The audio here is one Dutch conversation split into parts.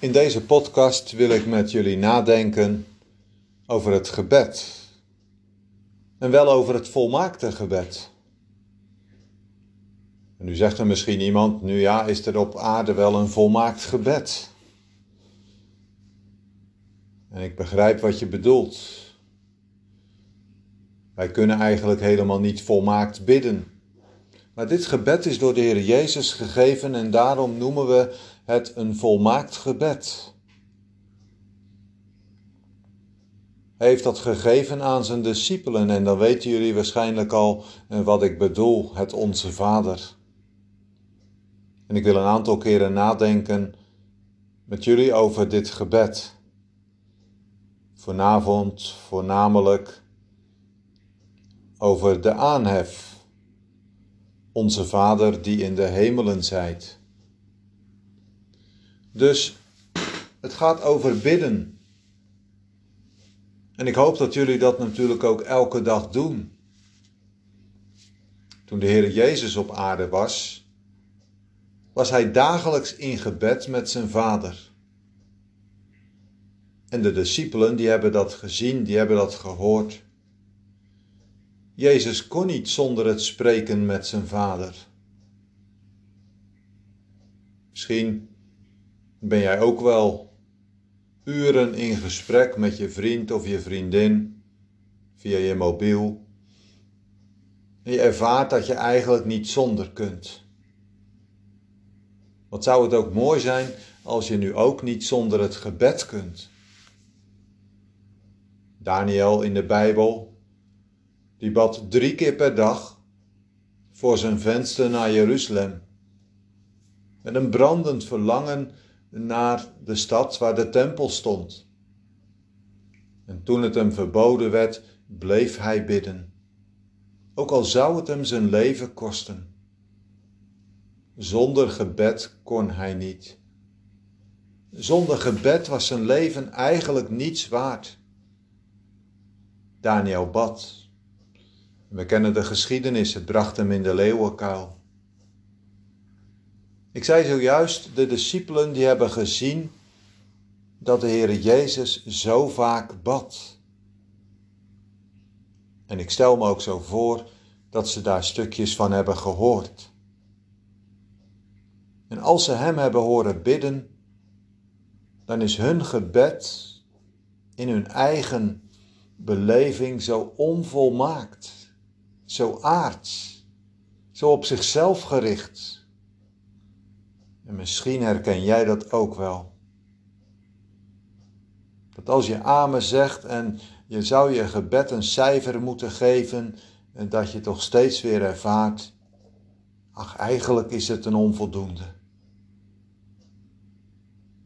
In deze podcast wil ik met jullie nadenken over het gebed. En wel over het volmaakte gebed. En nu zegt er misschien iemand, nu ja, is er op aarde wel een volmaakt gebed? En ik begrijp wat je bedoelt. Wij kunnen eigenlijk helemaal niet volmaakt bidden. Maar dit gebed is door de Heer Jezus gegeven en daarom noemen we het een volmaakt gebed. Hij heeft dat gegeven aan zijn discipelen en dan weten jullie waarschijnlijk al eh, wat ik bedoel, het Onze Vader. En ik wil een aantal keren nadenken met jullie over dit gebed. Vanavond voornamelijk over de aanhef. Onze Vader die in de hemelen zijt. Dus het gaat over bidden. En ik hoop dat jullie dat natuurlijk ook elke dag doen. Toen de Heer Jezus op aarde was, was hij dagelijks in gebed met zijn Vader. En de discipelen die hebben dat gezien, die hebben dat gehoord. Jezus kon niet zonder het spreken met zijn Vader. Misschien ben jij ook wel uren in gesprek met je vriend of je vriendin via je mobiel. En je ervaart dat je eigenlijk niet zonder kunt. Wat zou het ook mooi zijn als je nu ook niet zonder het gebed kunt. Daniel in de Bijbel, die bad drie keer per dag voor zijn venster naar Jeruzalem. Met een brandend verlangen naar de stad waar de tempel stond. En toen het hem verboden werd, bleef hij bidden, ook al zou het hem zijn leven kosten. Zonder gebed kon hij niet. Zonder gebed was zijn leven eigenlijk niets waard. Daniel bad. We kennen de geschiedenis, het bracht hem in de leeuwenkuil. Ik zei zojuist, de discipelen die hebben gezien dat de Heer Jezus zo vaak bad. En ik stel me ook zo voor dat ze daar stukjes van hebben gehoord. En als ze Hem hebben horen bidden, dan is hun gebed in hun eigen beleving zo onvolmaakt, zo aards, zo op zichzelf gericht en misschien herken jij dat ook wel. Dat als je amen zegt en je zou je gebed een cijfer moeten geven, en dat je toch steeds weer ervaart, ach eigenlijk is het een onvoldoende.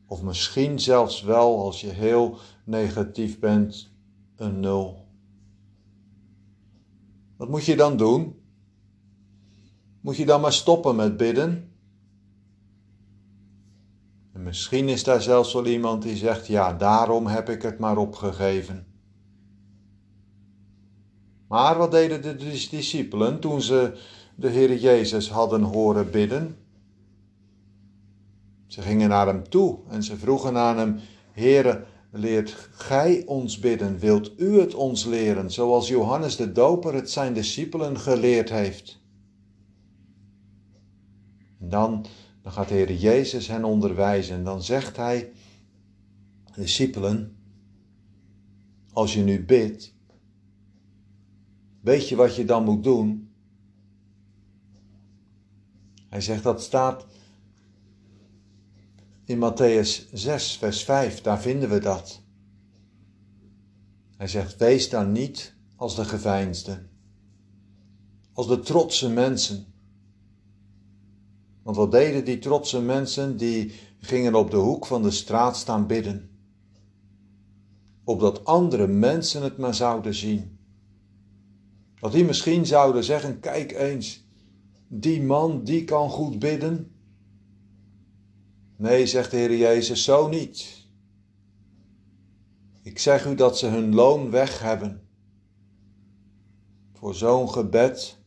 Of misschien zelfs wel, als je heel negatief bent, een nul. Wat moet je dan doen? Moet je dan maar stoppen met bidden? En misschien is daar zelfs wel iemand die zegt: Ja, daarom heb ik het maar opgegeven. Maar wat deden de discipelen toen ze de Heer Jezus hadden horen bidden? Ze gingen naar hem toe en ze vroegen aan hem: Heere, leert gij ons bidden? Wilt u het ons leren, zoals Johannes de Doper het zijn discipelen geleerd heeft? En dan dan gaat de Heer Jezus hen onderwijzen. En dan zegt hij, discipelen, als je nu bidt, weet je wat je dan moet doen? Hij zegt dat staat in Matthäus 6, vers 5, daar vinden we dat. Hij zegt, wees dan niet als de geveinsden, als de trotse mensen want wat deden die trotse mensen? Die gingen op de hoek van de straat staan bidden. Opdat andere mensen het maar zouden zien. Dat die misschien zouden zeggen: Kijk eens, die man die kan goed bidden. Nee, zegt de Heer Jezus, zo niet. Ik zeg u dat ze hun loon weg hebben. Voor zo'n gebed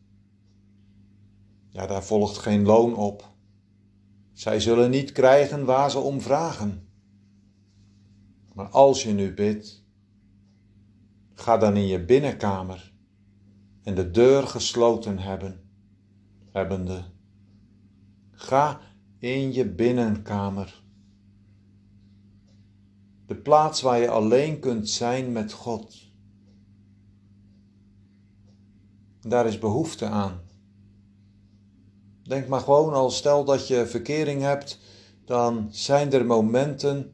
ja, daar volgt geen loon op. Zij zullen niet krijgen waar ze om vragen. Maar als je nu bidt, ga dan in je binnenkamer en de deur gesloten hebben, hebbende. Ga in je binnenkamer. De plaats waar je alleen kunt zijn met God. Daar is behoefte aan. Denk maar gewoon al, stel dat je verkering hebt, dan zijn er momenten,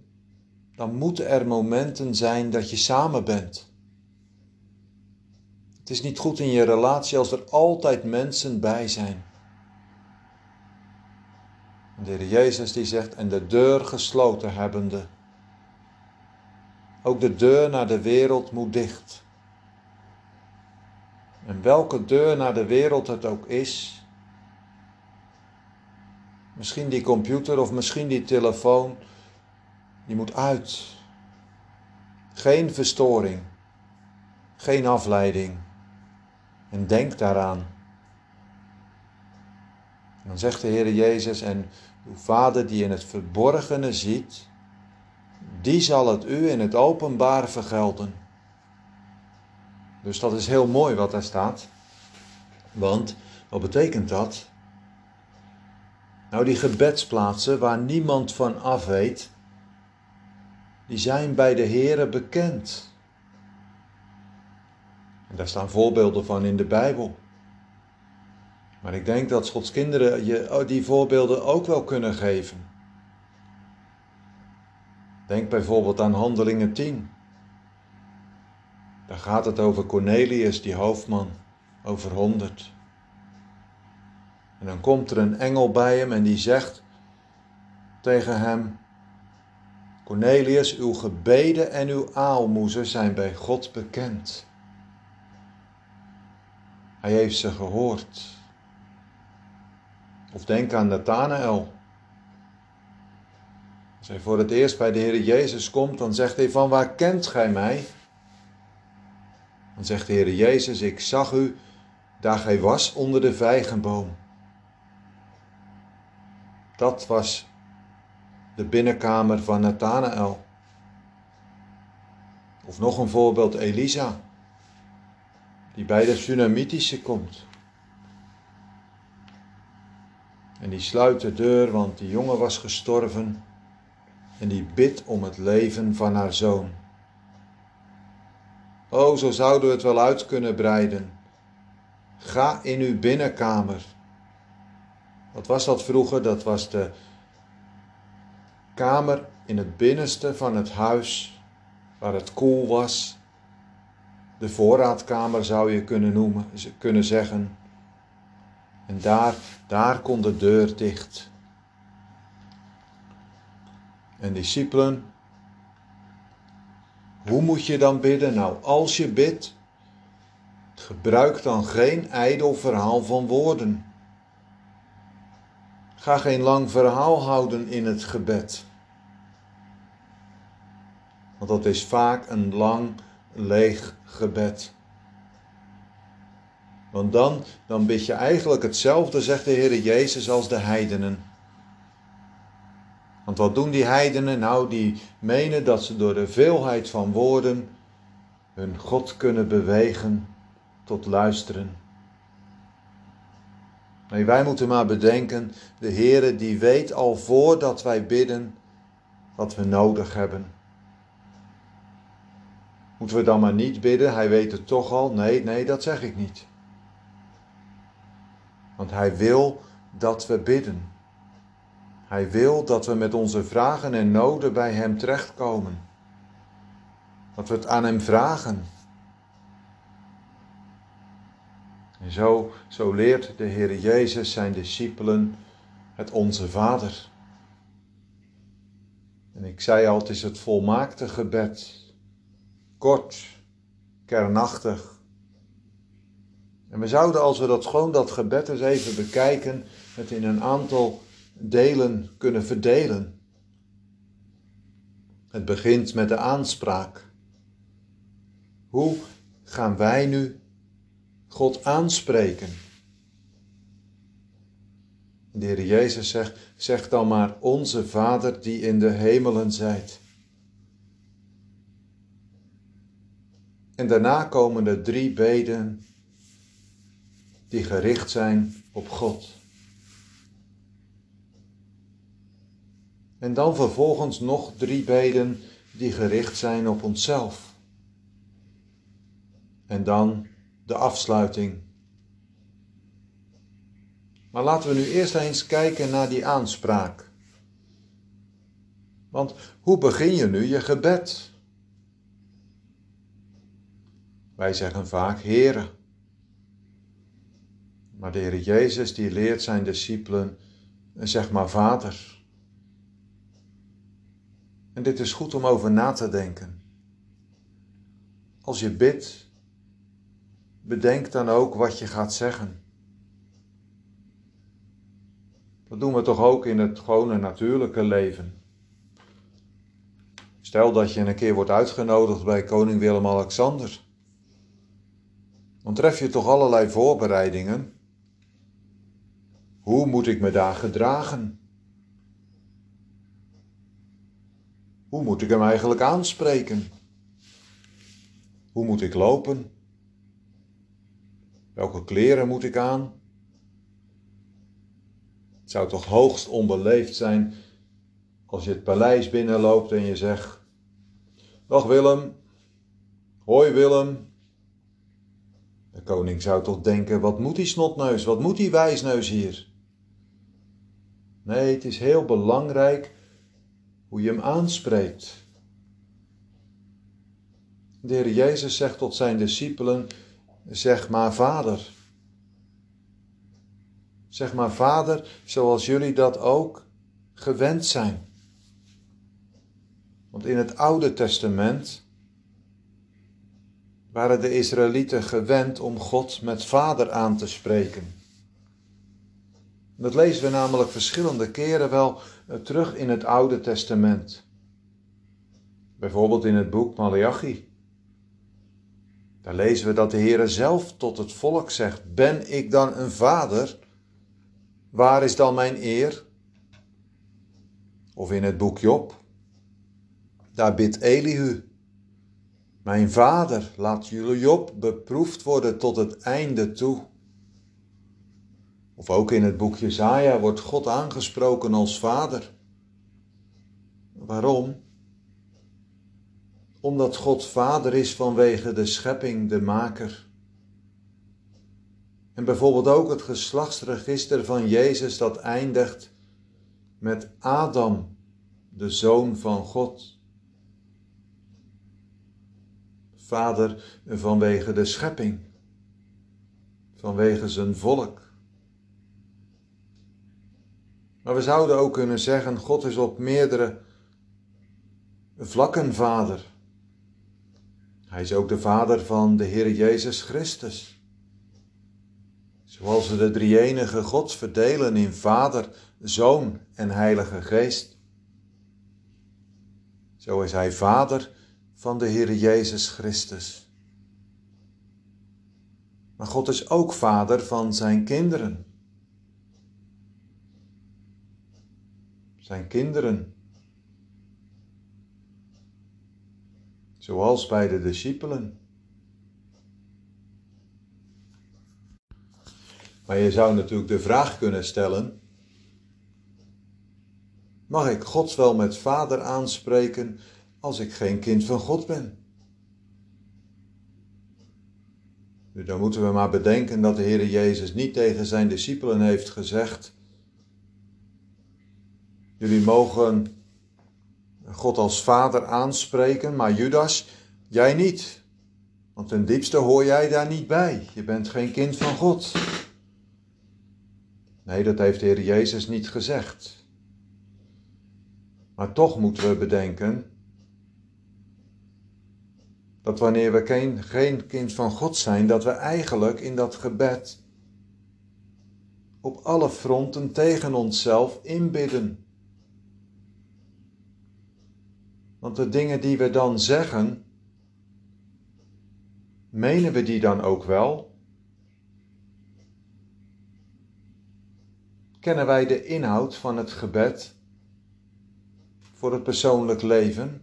dan moeten er momenten zijn dat je samen bent. Het is niet goed in je relatie als er altijd mensen bij zijn. de Heer Jezus die zegt, en de deur gesloten hebbende. Ook de deur naar de wereld moet dicht. En welke deur naar de wereld het ook is, misschien die computer of misschien die telefoon, die moet uit. Geen verstoring, geen afleiding. En denk daaraan. Dan zegt de Heer Jezus, en uw Vader die in het verborgene ziet, die zal het u in het openbaar vergelden. Dus dat is heel mooi wat daar staat. Want wat betekent dat? Nou, die gebedsplaatsen waar niemand van af weet, die zijn bij de Here bekend. En daar staan voorbeelden van in de Bijbel. Maar ik denk dat Gods kinderen je die voorbeelden ook wel kunnen geven. Denk bijvoorbeeld aan Handelingen 10. Daar gaat het over Cornelius, die hoofdman, over honderd. En dan komt er een engel bij hem en die zegt tegen hem: Cornelius, uw gebeden en uw aalmoezen zijn bij God bekend. Hij heeft ze gehoord. Of denk aan Nathanael. Als hij voor het eerst bij de Heer Jezus komt, dan zegt hij van waar kent gij mij? Dan zegt de Heer Jezus, ik zag u daar gij was onder de vijgenboom. Dat was de binnenkamer van Nathanael. Of nog een voorbeeld, Elisa, die bij de Sunamitische komt. En die sluit de deur, want die jongen was gestorven. En die bidt om het leven van haar zoon. Oh, zo zouden we het wel uit kunnen breiden. Ga in uw binnenkamer. Wat was dat vroeger? Dat was de kamer in het binnenste van het huis, waar het koel was. De voorraadkamer zou je kunnen noemen, kunnen zeggen. En daar, daar kon de deur dicht. En discipelen, hoe moet je dan bidden? Nou, als je bidt, gebruik dan geen ijdel verhaal van woorden. Ga geen lang verhaal houden in het gebed. Want dat is vaak een lang, leeg gebed. Want dan, dan bid je eigenlijk hetzelfde, zegt de Heer Jezus, als de heidenen. Want wat doen die heidenen? Nou, die menen dat ze door de veelheid van woorden hun God kunnen bewegen tot luisteren. Nee, wij moeten maar bedenken, de Heere die weet al voordat wij bidden wat we nodig hebben. Moeten we dan maar niet bidden? Hij weet het toch al? Nee, nee, dat zeg ik niet. Want Hij wil dat we bidden. Hij wil dat we met onze vragen en noden bij Hem terechtkomen. Dat we het aan Hem vragen. En zo, zo leert de Heer Jezus zijn discipelen het Onze Vader. En ik zei al, het is het volmaakte gebed. Kort, kernachtig. En we zouden, als we dat gewoon dat gebed eens even bekijken, het in een aantal delen kunnen verdelen. Het begint met de aanspraak. Hoe gaan wij nu God aanspreken? De Heer Jezus zegt, zeg dan maar onze Vader die in de hemelen zijt. En daarna komen de drie beden die gericht zijn op God. En dan vervolgens nog drie beden die gericht zijn op onszelf. En dan de afsluiting. Maar laten we nu eerst eens kijken naar die aanspraak. Want hoe begin je nu je gebed? Wij zeggen vaak Heere. Maar de Heer Jezus die leert zijn discipelen, zeg maar Vader. En dit is goed om over na te denken. Als je bidt, bedenk dan ook wat je gaat zeggen. Dat doen we toch ook in het gewone natuurlijke leven. Stel dat je een keer wordt uitgenodigd bij koning Willem-Alexander. Dan tref je toch allerlei voorbereidingen. Hoe moet ik me daar gedragen? Hoe moet ik hem eigenlijk aanspreken? Hoe moet ik lopen? Welke kleren moet ik aan? Het zou toch hoogst onbeleefd zijn als je het paleis binnenloopt en je zegt: Dag Willem, hoi Willem. De koning zou toch denken: wat moet die snotneus, wat moet die wijsneus hier? Nee, het is heel belangrijk hoe je hem aanspreekt. De Heer Jezus zegt tot zijn discipelen: zeg maar Vader. Zeg maar Vader, zoals jullie dat ook gewend zijn. Want in het Oude Testament waren de Israëlieten gewend om God met Vader aan te spreken. Dat lezen we namelijk verschillende keren wel eh, terug in het Oude Testament. Bijvoorbeeld in het boek Malachi. Daar lezen we dat de Heere zelf tot het volk zegt: Ben ik dan een vader? Waar is dan mijn eer? Of in het boek Job. Daar bidt Elihu: Mijn vader, laat jullie Job beproefd worden tot het einde toe. Of ook in het boek Jezaja wordt God aangesproken als vader. Waarom? Omdat God vader is vanwege de schepping, de maker. En bijvoorbeeld ook het geslachtsregister van Jezus dat eindigt met Adam, de zoon van God. Vader vanwege de schepping, vanwege zijn volk. Maar we zouden ook kunnen zeggen: God is op meerdere vlakken vader. Hij is ook de vader van de Heer Jezus Christus. Zoals we de drie-enige God verdelen in Vader, Zoon en Heilige Geest. Zo is Hij Vader van de Heer Jezus Christus. Maar God is ook Vader van Zijn kinderen. Zijn kinderen. Zoals bij de discipelen. Maar je zou natuurlijk de vraag kunnen stellen: Mag ik God wel met vader aanspreken als ik geen kind van God ben? Nu, dan moeten we maar bedenken dat de Heer Jezus niet tegen zijn discipelen heeft gezegd: Jullie mogen God als vader aanspreken, maar Judas, jij niet. Want ten diepste hoor jij daar niet bij. Je bent geen kind van God. Nee, dat heeft de Heer Jezus niet gezegd. Maar toch moeten we bedenken dat wanneer we geen, geen kind van God zijn, dat we eigenlijk in dat gebed op alle fronten tegen onszelf inbidden. Want de dingen die we dan zeggen, menen we die dan ook wel? Kennen wij de inhoud van het gebed voor het persoonlijk leven?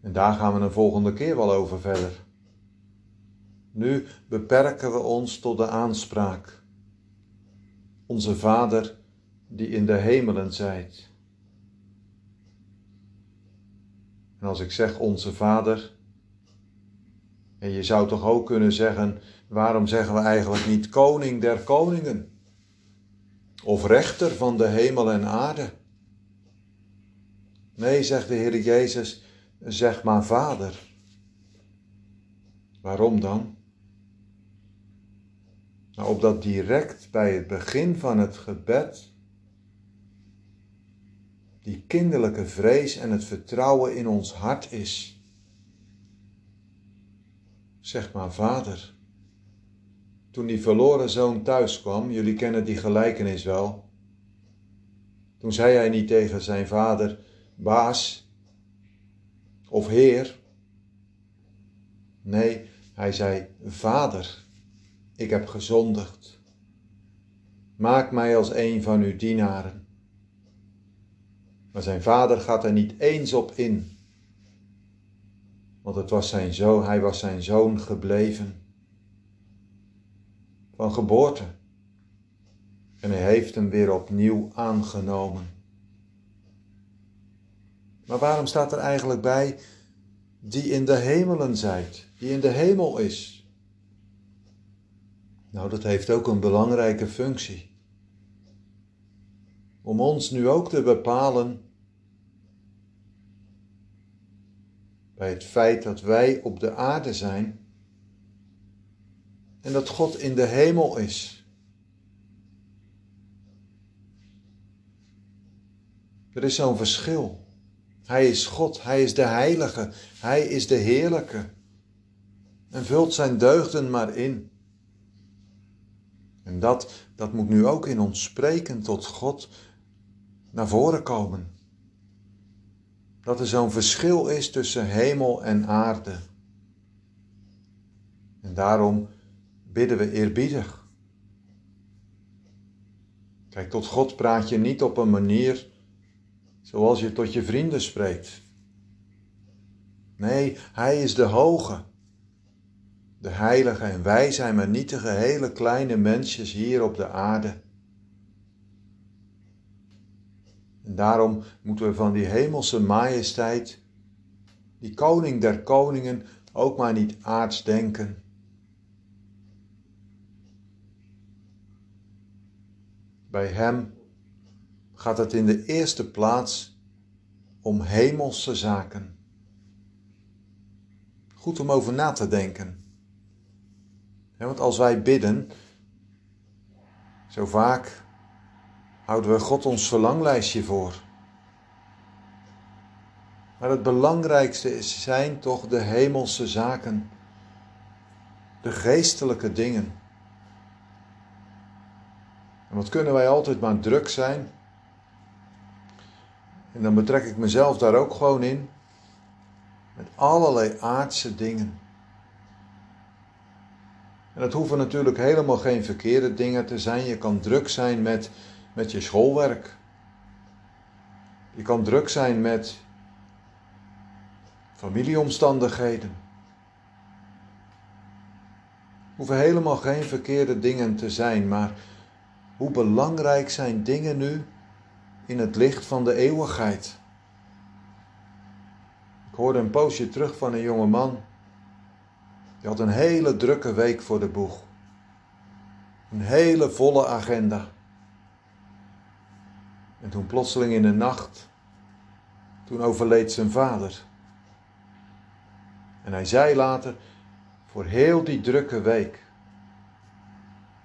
En daar gaan we een volgende keer wel over verder. Nu beperken we ons tot de aanspraak. Onze Vader die in de hemelen zijt. En als ik zeg onze Vader, en je zou toch ook kunnen zeggen, waarom zeggen we eigenlijk niet koning der koningen? Of rechter van de hemel en aarde? Nee, zegt de Heer Jezus, zeg maar Vader. Waarom dan? Nou, opdat direct bij het begin van het gebed die kinderlijke vrees en het vertrouwen in ons hart is. Zeg maar, Vader. Toen die verloren zoon thuis kwam, jullie kennen die gelijkenis wel. Toen zei hij niet tegen zijn vader: Baas of Heer. Nee, hij zei: Vader, ik heb gezondigd. Maak mij als een van uw dienaren. Maar zijn vader gaat er niet eens op in. Want het was zijn zoon, hij was zijn zoon gebleven. Van geboorte. En hij heeft hem weer opnieuw aangenomen. Maar waarom staat er eigenlijk bij die in de hemelen zijt, die in de hemel is? Nou, dat heeft ook een belangrijke functie om ons nu ook te bepalen bij het feit dat wij op de aarde zijn en dat God in de hemel is. Er is zo'n verschil. Hij is God, Hij is de Heilige, Hij is de Heerlijke. En vult zijn deugden maar in. En dat, dat moet nu ook in ons spreken tot God naar voren komen. Dat er zo'n verschil is tussen hemel en aarde. En daarom bidden we eerbiedig. Kijk, tot God praat je niet op een manier zoals je tot je vrienden spreekt. Nee, Hij is de Hoge, de Heilige en wij zijn maar nietige, hele kleine mensjes hier op de aarde. En daarom moeten we van die hemelse majesteit, die koning der koningen, ook maar niet aards denken. Bij Hem gaat het in de eerste plaats om hemelse zaken. Goed om over na te denken. want als wij bidden, zo vaak houden we God ons verlanglijstje voor. Maar het belangrijkste zijn toch de hemelse zaken, de geestelijke dingen. En wat kunnen wij altijd maar druk zijn? En dan betrek ik mezelf daar ook gewoon in. Met allerlei aardse dingen. En dat hoeven natuurlijk helemaal geen verkeerde dingen te zijn. Je kan druk zijn met met je schoolwerk. Je kan druk zijn met familieomstandigheden. Hoeven helemaal geen verkeerde dingen te zijn, maar hoe belangrijk zijn dingen nu in het licht van de eeuwigheid? Ik hoorde een poosje terug van een jonge man. Die had een hele drukke week voor de boeg. Een hele volle agenda. En toen plotseling in de nacht, toen overleed zijn vader. En hij zei later, voor heel die drukke week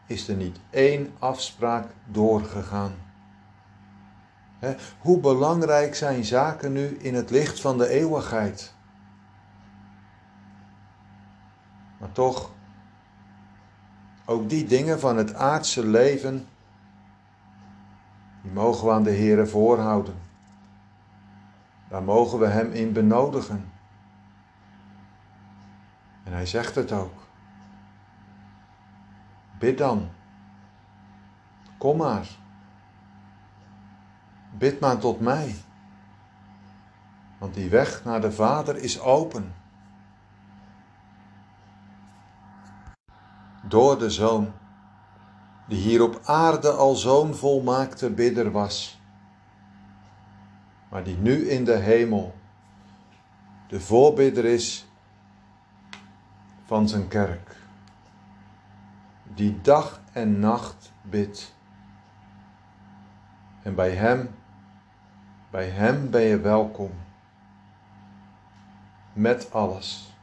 is er niet één afspraak doorgegaan. hoe belangrijk zijn zaken nu in het licht van de eeuwigheid? Maar toch, ook die dingen van het aardse leven die mogen we aan de Heere voorhouden. Daar mogen we Hem in benodigen. En Hij zegt het ook. Bid dan. Kom maar. Bid maar tot mij. Want die weg naar de Vader is open. Door de Zoon, die hier op aarde al zo'n volmaakte bidder was, maar die nu in de hemel de voorbidder is van zijn kerk, die dag en nacht bidt. En bij Hem, bij Hem ben je welkom met alles.